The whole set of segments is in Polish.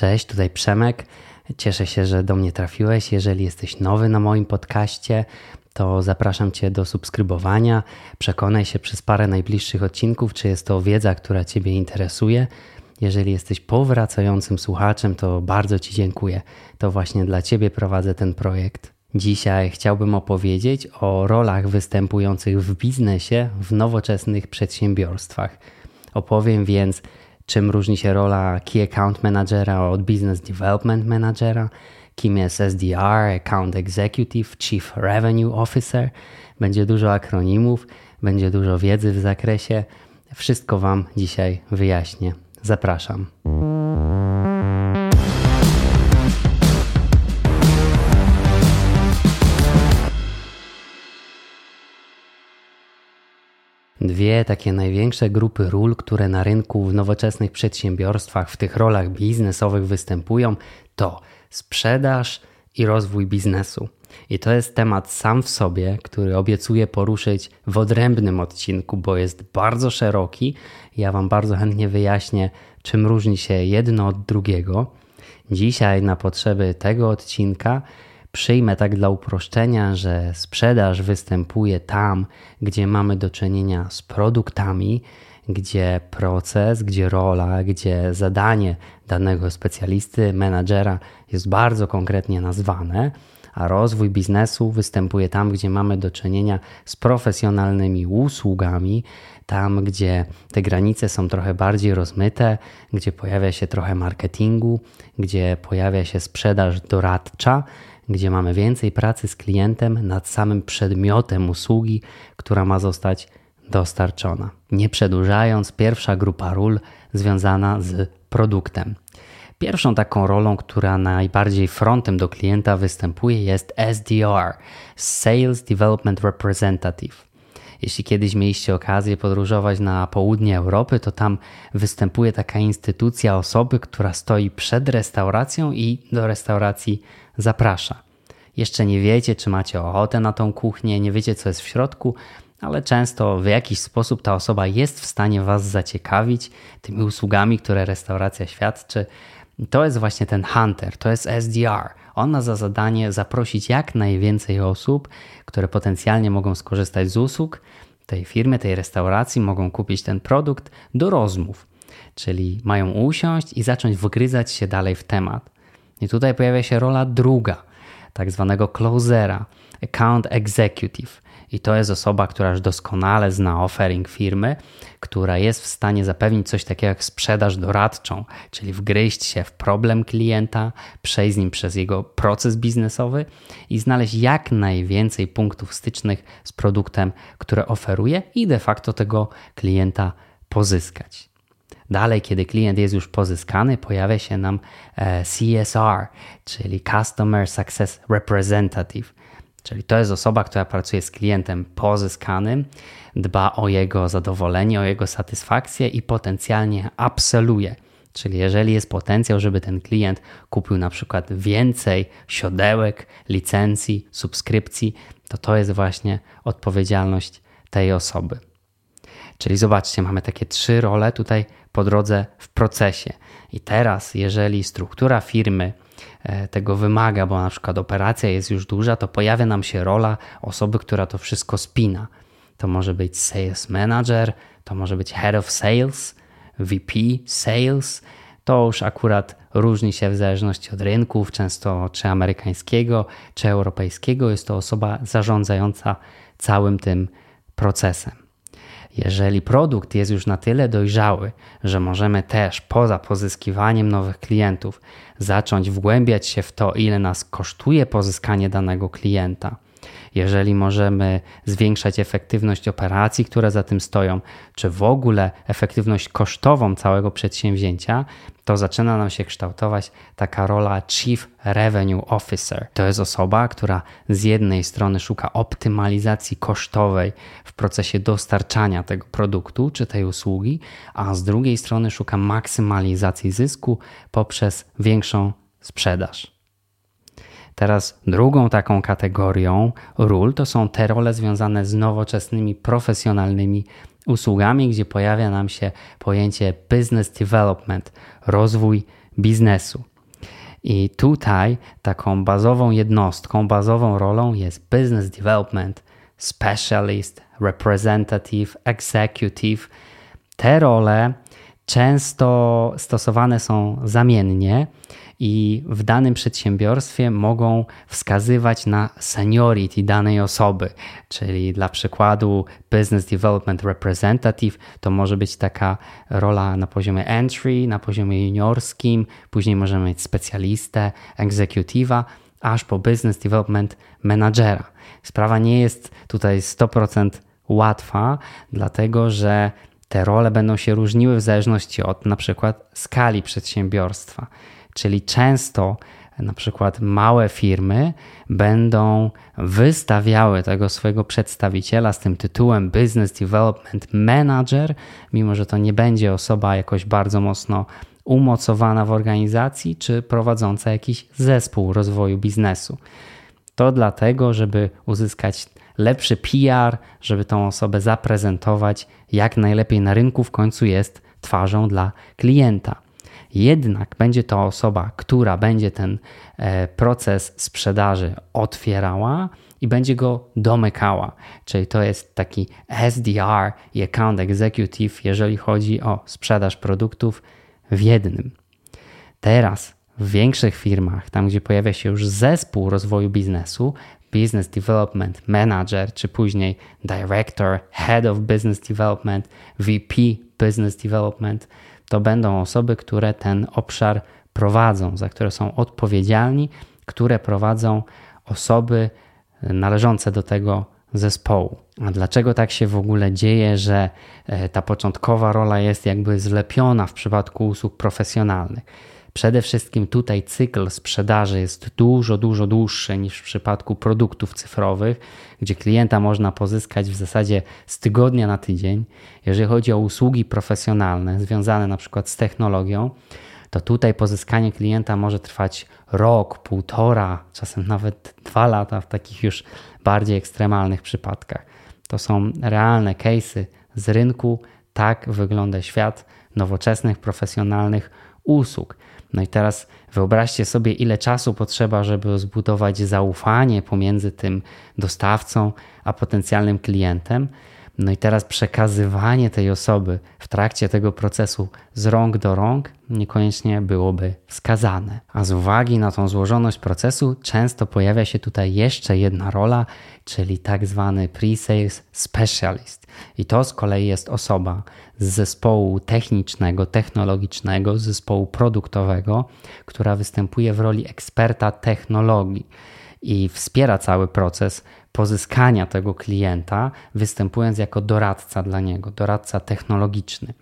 Cześć, tutaj Przemek. Cieszę się, że do mnie trafiłeś. Jeżeli jesteś nowy na moim podcaście, to zapraszam Cię do subskrybowania. Przekonaj się przez parę najbliższych odcinków, czy jest to wiedza, która Ciebie interesuje. Jeżeli jesteś powracającym słuchaczem, to bardzo Ci dziękuję. To właśnie dla Ciebie prowadzę ten projekt. Dzisiaj chciałbym opowiedzieć o rolach występujących w biznesie w nowoczesnych przedsiębiorstwach. Opowiem więc, czym różni się rola Key Account Managera od Business Development Managera, kim jest SDR, Account Executive, Chief Revenue Officer. Będzie dużo akronimów, będzie dużo wiedzy w zakresie. Wszystko Wam dzisiaj wyjaśnię. Zapraszam. Dwie takie największe grupy ról, które na rynku w nowoczesnych przedsiębiorstwach w tych rolach biznesowych występują, to sprzedaż i rozwój biznesu. I to jest temat sam w sobie, który obiecuję poruszyć w odrębnym odcinku, bo jest bardzo szeroki. Ja Wam bardzo chętnie wyjaśnię, czym różni się jedno od drugiego. Dzisiaj, na potrzeby tego odcinka, przyjmę tak dla uproszczenia, że sprzedaż występuje tam, gdzie mamy do czynienia z produktami, gdzie proces, gdzie rola, gdzie zadanie danego specjalisty, menadżera jest bardzo konkretnie nazwane, a rozwój biznesu występuje tam, gdzie mamy do czynienia z profesjonalnymi usługami, tam, gdzie te granice są trochę bardziej rozmyte, gdzie pojawia się trochę marketingu, gdzie pojawia się sprzedaż doradcza, gdzie mamy więcej pracy z klientem nad samym przedmiotem usługi, która ma zostać dostarczona. Nie przedłużając, pierwsza grupa ról związana z produktem. Pierwszą taką rolą, która najbardziej frontem do klienta występuje, jest SDR Sales Development Representative. Jeśli kiedyś mieliście okazję podróżować na południe Europy, to tam występuje taka instytucja osoby, która stoi przed restauracją i do restauracji zaprasza. Jeszcze nie wiecie, czy macie ochotę na tą kuchnię, nie wiecie, co jest w środku, ale często w jakiś sposób ta osoba jest w stanie Was zaciekawić tymi usługami, które restauracja świadczy. To jest właśnie ten hunter, to jest SDR. On ma za zadanie zaprosić jak najwięcej osób, które potencjalnie mogą skorzystać z usług tej firmy, tej restauracji, mogą kupić ten produkt do rozmów. Czyli mają usiąść i zacząć wgryzać się dalej w temat. I tutaj pojawia się rola druga, tak zwanego closera, account executive. I to jest osoba, która już doskonale zna offering firmy, która jest w stanie zapewnić coś takiego jak sprzedaż doradczą, czyli wgryźć się w problem klienta, przejść z nim przez jego proces biznesowy i znaleźć jak najwięcej punktów stycznych z produktem, które oferuje i de facto tego klienta pozyskać. Dalej, kiedy klient jest już pozyskany, pojawia się nam e, CSR, czyli Customer Success Representative. Czyli to jest osoba, która pracuje z klientem pozyskanym, dba o jego zadowolenie, o jego satysfakcję i potencjalnie upselluje. Czyli jeżeli jest potencjał, żeby ten klient kupił na przykład więcej siodełek, licencji, subskrypcji, to to jest właśnie odpowiedzialność tej osoby. Czyli zobaczcie, mamy takie trzy role tutaj po drodze w procesie. I teraz, jeżeli struktura firmy e, tego wymaga, bo na przykład operacja jest już duża, to pojawia nam się rola osoby, która to wszystko spina. To może być sales manager, to może być head of sales, VP sales. To już akurat różni się w zależności od rynków, często czy amerykańskiego, czy europejskiego. Jest to osoba zarządzająca całym tym procesem. Jeżeli produkt jest już na tyle dojrzały, że możemy też poza pozyskiwaniem nowych klientów zacząć wgłębiać się w to, ile nas kosztuje pozyskanie danego klienta, jeżeli możemy zwiększać efektywność operacji, które za tym stoją, czy w ogóle efektywność kosztową całego przedsięwzięcia, to zaczyna nam się kształtować taka rola Chief Revenue Officer. To jest osoba, która z jednej strony szuka optymalizacji kosztowej w procesie dostarczania tego produktu czy tej usługi, a z drugiej strony szuka maksymalizacji zysku poprzez większą sprzedaż. Teraz drugą taką kategorią ról to są te role związane z nowoczesnymi, profesjonalnymi usługami, gdzie pojawia nam się pojęcie business development, rozwój biznesu. I tutaj taką bazową jednostką, bazową rolą jest business development specialist, representative, executive. Te role często stosowane są zamiennie i w danym przedsiębiorstwie mogą wskazywać na seniority danej osoby. Czyli dla przykładu Business Development Representative to może być taka rola na poziomie entry, na poziomie juniorskim, później możemy mieć specjalistę, executive'a, aż po Business Development Managera. Sprawa nie jest tutaj 100% łatwa, dlatego że te role będą się różniły w zależności od na przykład skali przedsiębiorstwa. Czyli często na przykład małe firmy będą wystawiały tego swojego przedstawiciela z tym tytułem Business Development Manager, mimo że to nie będzie osoba jakoś bardzo mocno umocowana w organizacji czy prowadząca jakiś zespół rozwoju biznesu. To dlatego, żeby uzyskać lepszy PR, żeby tą osobę zaprezentować jak najlepiej na rynku, w końcu jest twarzą dla klienta. Jednak będzie to osoba, która będzie ten e, proces sprzedaży otwierała i będzie go domykała. Czyli to jest taki SDR i Account Executive, jeżeli chodzi o sprzedaż produktów w jednym. Teraz w większych firmach, tam gdzie pojawia się już zespół rozwoju biznesu, Business Development Manager, czy później Director, Head of Business Development, VP Business Development, to będą osoby, które ten obszar prowadzą, za które są odpowiedzialni, które prowadzą osoby należące do tego zespołu. A dlaczego tak się w ogóle dzieje, że e, ta początkowa rola jest jakby zlepiona w przypadku usług profesjonalnych? Przede wszystkim tutaj cykl sprzedaży jest dużo, dużo dłuższy niż w przypadku produktów cyfrowych, gdzie klienta można pozyskać w zasadzie z tygodnia na tydzień. Jeżeli chodzi o usługi profesjonalne związane na przykład z technologią, to tutaj pozyskanie klienta może trwać rok, półtora, czasem nawet dwa lata w takich już bardziej ekstremalnych przypadkach. To są realne case'y z rynku. Tak wygląda świat nowoczesnych, profesjonalnych usług. No i teraz wyobraźcie sobie, ile czasu potrzeba, żeby zbudować zaufanie pomiędzy tym dostawcą a potencjalnym klientem. No i teraz przekazywanie tej osoby w trakcie tego procesu z rąk do rąk niekoniecznie byłoby wskazane. A z uwagi na tą złożoność procesu często pojawia się tutaj jeszcze jedna rola, czyli tak zwany pre-sales specialist. I to z kolei jest osoba z zespołu technicznego, technologicznego, z zespołu produktowego, która występuje w roli eksperta technologii i wspiera cały proces pozyskania tego klienta, występując jako doradca dla niego, doradca technologiczny.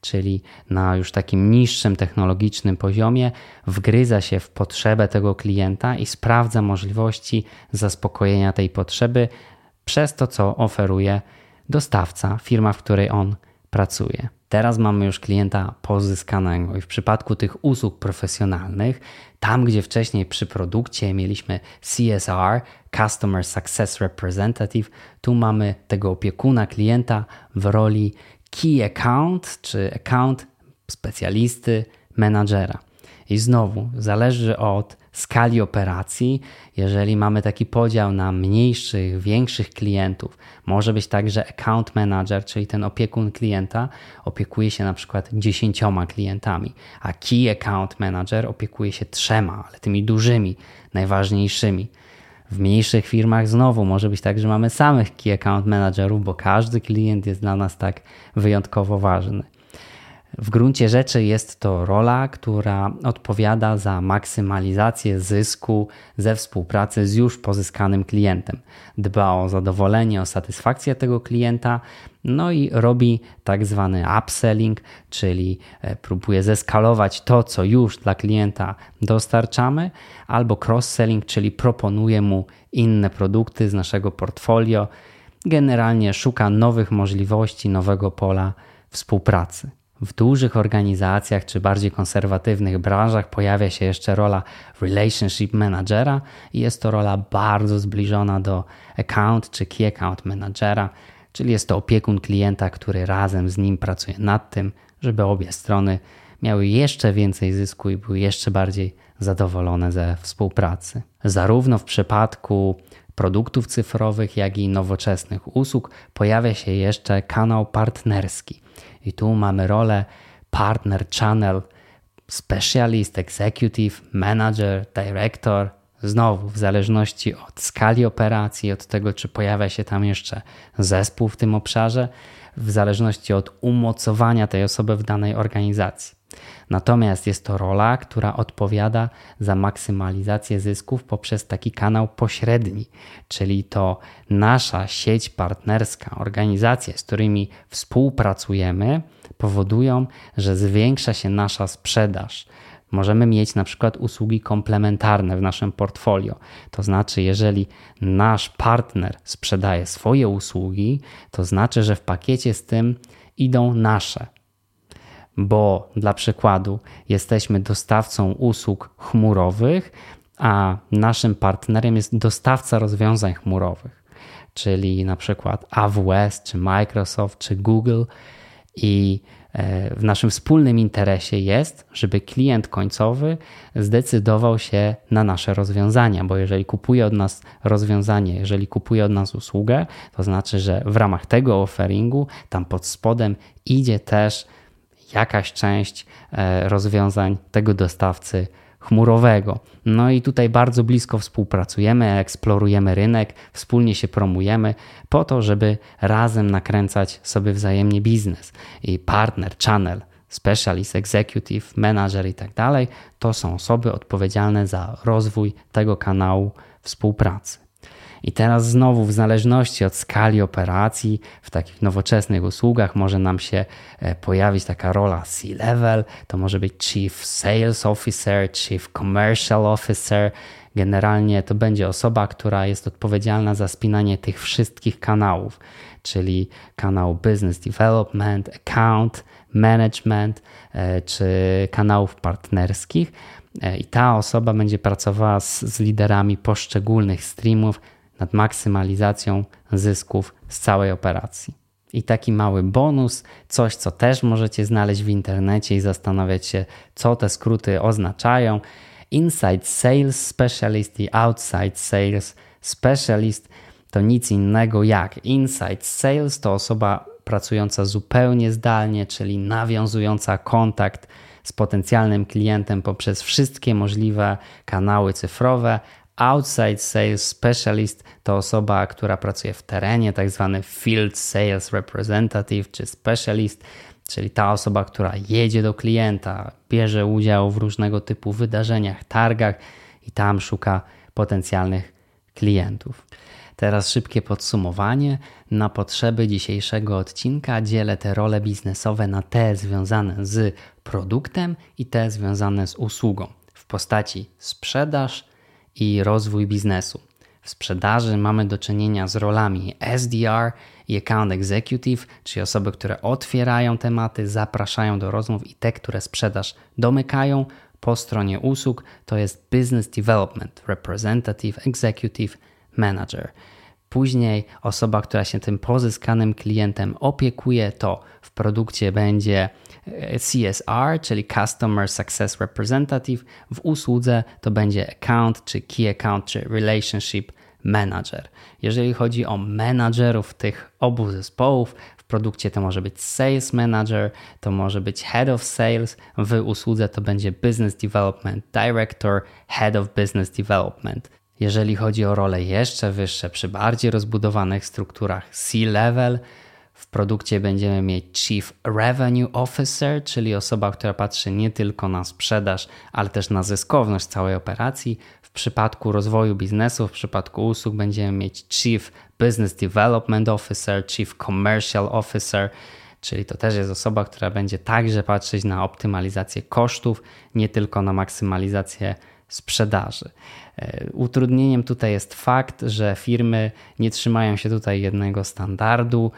Czyli na już takim niższym technologicznym poziomie wgryza się w potrzebę tego klienta i sprawdza możliwości zaspokojenia tej potrzeby przez to, co oferuje dostawca, firma, w której on pracuje. Teraz mamy już klienta pozyskanego i w przypadku tych usług profesjonalnych, tam gdzie wcześniej przy produkcie mieliśmy CSR, Customer Success Representative, tu mamy tego opiekuna klienta w roli Key Account czy Account specjalisty, menadżera. I znowu zależy od skali operacji, jeżeli mamy taki podział na mniejszych, większych klientów, może być tak, że account manager, czyli ten opiekun klienta, opiekuje się na przykład dziesięcioma klientami, a key account manager opiekuje się trzema, ale tymi dużymi, najważniejszymi. W mniejszych firmach znowu może być tak, że mamy samych key account managerów, bo każdy klient jest dla nas tak wyjątkowo ważny. W gruncie rzeczy jest to rola, która odpowiada za maksymalizację zysku ze współpracy z już pozyskanym klientem. Dba o zadowolenie, o satysfakcję tego klienta, no i robi tak zwany upselling, czyli e, próbuje zeskalować to, co już dla klienta dostarczamy, albo cross-selling, czyli proponuje mu inne produkty z naszego portfolio. Generalnie szuka nowych możliwości, nowego pola współpracy. W dużych organizacjach czy bardziej konserwatywnych branżach pojawia się jeszcze rola relationship managera i jest to rola bardzo zbliżona do account czy key account managera, czyli jest to opiekun klienta, który razem z nim pracuje nad tym, żeby obie strony miały jeszcze więcej zysku i były jeszcze bardziej zadowolone ze współpracy. Zarówno w przypadku produktów cyfrowych, jak i nowoczesnych usług pojawia się jeszcze kanał partnerski. I tu mamy rolę partner channel, specialist, executive, manager, director. Znowu, w zależności od skali operacji, od tego, czy pojawia się tam jeszcze zespół w tym obszarze, w zależności od umocowania tej osoby w danej organizacji. Natomiast jest to rola, która odpowiada za maksymalizację zysków poprzez taki kanał pośredni, czyli to nasza sieć partnerska, organizacje, z którymi współpracujemy, powodują, że zwiększa się nasza sprzedaż. Możemy mieć na przykład usługi komplementarne w naszym portfolio. To znaczy, jeżeli nasz partner sprzedaje swoje usługi, to znaczy, że w pakiecie z tym idą nasze bo dla przykładu jesteśmy dostawcą usług chmurowych, a naszym partnerem jest dostawca rozwiązań chmurowych, czyli na przykład AWS, czy Microsoft, czy Google. I e, w naszym wspólnym interesie jest, żeby klient końcowy zdecydował się na nasze rozwiązania, bo jeżeli kupuje od nas rozwiązanie, jeżeli kupuje od nas usługę, to znaczy, że w ramach tego offeringu tam pod spodem idzie też jakaś część e, rozwiązań tego dostawcy chmurowego. No i tutaj bardzo blisko współpracujemy, eksplorujemy rynek, wspólnie się promujemy po to, żeby razem nakręcać sobie wzajemnie biznes. I partner, channel, specialist, executive, manager i tak dalej, to są osoby odpowiedzialne za rozwój tego kanału współpracy. I teraz znowu, w zależności od skali operacji, w takich nowoczesnych usługach może nam się e, pojawić taka rola C-level, to może być Chief Sales Officer, Chief Commercial Officer. Generalnie to będzie osoba, która jest odpowiedzialna za spinanie tych wszystkich kanałów, czyli kanał Business Development, Account, Management e, czy kanałów partnerskich. E, I ta osoba będzie pracowała z, z liderami poszczególnych streamów, nad maksymalizacją zysków z całej operacji. I taki mały bonus, coś co też możecie znaleźć w internecie i zastanawiać się, co te skróty oznaczają. Inside Sales Specialist i Outside Sales Specialist to nic innego jak Inside Sales to osoba pracująca zupełnie zdalnie, czyli nawiązująca kontakt z potencjalnym klientem poprzez wszystkie możliwe kanały cyfrowe, Outside Sales Specialist to osoba, która pracuje w terenie, tak zwany Field Sales Representative czy Specialist, czyli ta osoba, która jedzie do klienta, bierze udział w różnego typu wydarzeniach, targach i tam szuka potencjalnych klientów. Teraz szybkie podsumowanie. Na potrzeby dzisiejszego odcinka dzielę te role biznesowe na te związane z produktem i te związane z usługą w postaci sprzedaż, i rozwój biznesu. W sprzedaży mamy do czynienia z rolami SDR i Account Executive, czyli osoby, które otwierają tematy, zapraszają do rozmów i te, które sprzedaż domykają. Po stronie usług to jest Business Development Representative Executive Manager. Później osoba, która się tym pozyskanym klientem opiekuje, to w produkcie będzie CSR, czyli Customer Success Representative, w usłudze to będzie account, czy key account, czy relationship manager. Jeżeli chodzi o menadżerów tych obu zespołów, w produkcie to może być sales manager, to może być head of sales, w usłudze to będzie business development director, head of business development. Jeżeli chodzi o role jeszcze wyższe, przy bardziej rozbudowanych strukturach C-level, w produkcie będziemy mieć Chief Revenue Officer, czyli osoba, która patrzy nie tylko na sprzedaż, ale też na zyskowność całej operacji. W przypadku rozwoju biznesu, w przypadku usług będziemy mieć Chief Business Development Officer, Chief Commercial Officer, czyli to też jest osoba, która będzie także patrzeć na optymalizację kosztów, nie tylko na maksymalizację sprzedaży. E, utrudnieniem tutaj jest fakt, że firmy nie trzymają się tutaj jednego standardu,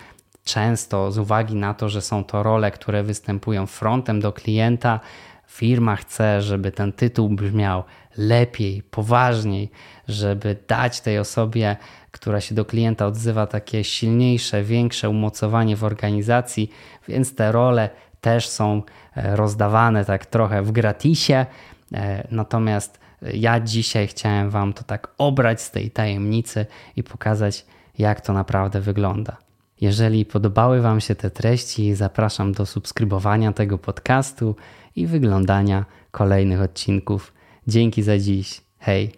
Często z uwagi na to, że są to role, które występują frontem do klienta, firma chce, żeby ten tytuł brzmiał lepiej, poważniej, żeby dać tej osobie, która się do klienta odzywa, takie silniejsze, większe umocowanie w organizacji, więc te role też są e, rozdawane tak trochę w gratisie. E, natomiast ja dzisiaj chciałem Wam to tak obrać z tej tajemnicy i pokazać, jak to naprawdę wygląda. Jeżeli podobały Wam się te treści, zapraszam do subskrybowania tego podcastu i wyglądania kolejnych odcinków. Dzięki za dziś. Hej.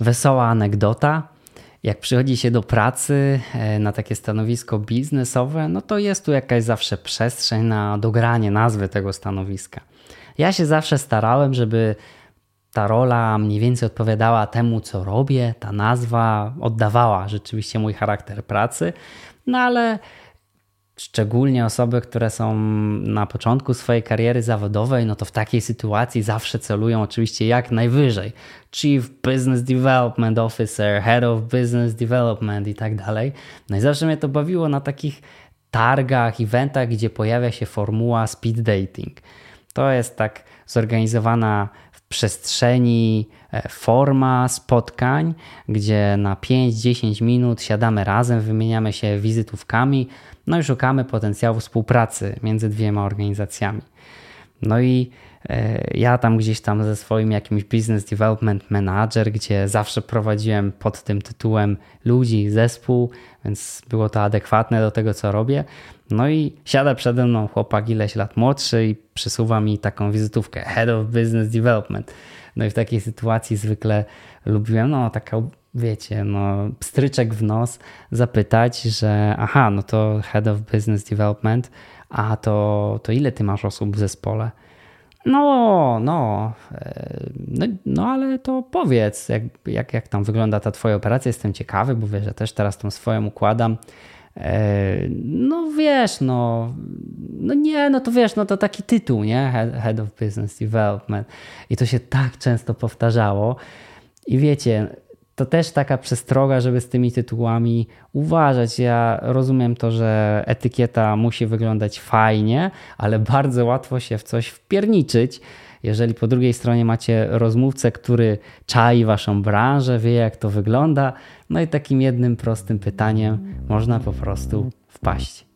Wesoła anegdota. Jak przychodzi się do pracy e, na takie stanowisko biznesowe, no to jest tu jakaś zawsze przestrzeń na dogranie nazwy tego stanowiska. Ja się zawsze starałem, żeby ta rola mniej więcej odpowiadała temu, co robię, ta nazwa oddawała rzeczywiście mój charakter pracy, no ale szczególnie osoby, które są na początku swojej kariery zawodowej, no to w takiej sytuacji zawsze celują oczywiście jak najwyżej. Chief Business Development Officer, Head of Business Development i tak dalej. No i zawsze mnie to bawiło na takich targach, eventach, gdzie pojawia się formuła speed dating. To jest tak zorganizowana przestrzeni e, forma spotkań, gdzie na 5-10 minut siadamy razem, wymieniamy się wizytówkami, no i szukamy potencjału współpracy między dwiema organizacjami. No i e, ja tam gdzieś tam ze swoim jakimś business development manager, gdzie zawsze prowadziłem pod tym tytułem ludzi, zespół, więc było to adekwatne do tego, co robię. No i siada przede mną chłopak ileś lat młodszy i przysuwa mi taką wizytówkę Head of Business Development. No i w takiej sytuacji zwykle lubiłem, no taka wiecie, no pstryczek w nos zapytać, że aha, no to Head of Business Development, a to, to ile ty masz osób w zespole? No, no, e, no, no, ale to powiedz, jak, jak, jak tam wygląda ta twoja operacja, jestem ciekawy, bo wiesz, że też teraz tą swoją układam. E, no wiesz, no, no nie, no to wiesz, no to taki tytuł, nie? Head, Head of Business Development. I to się tak często powtarzało. I wiecie, to też taka przestroga, żeby z tymi tytułami uważać. Ja rozumiem to, że etykieta musi wyglądać fajnie, ale bardzo łatwo się w coś wpierniczyć. Jeżeli po drugiej stronie macie rozmówcę, który czai waszą branżę, wie jak to wygląda, no i takim jednym prostym pytaniem można po prostu wpaść.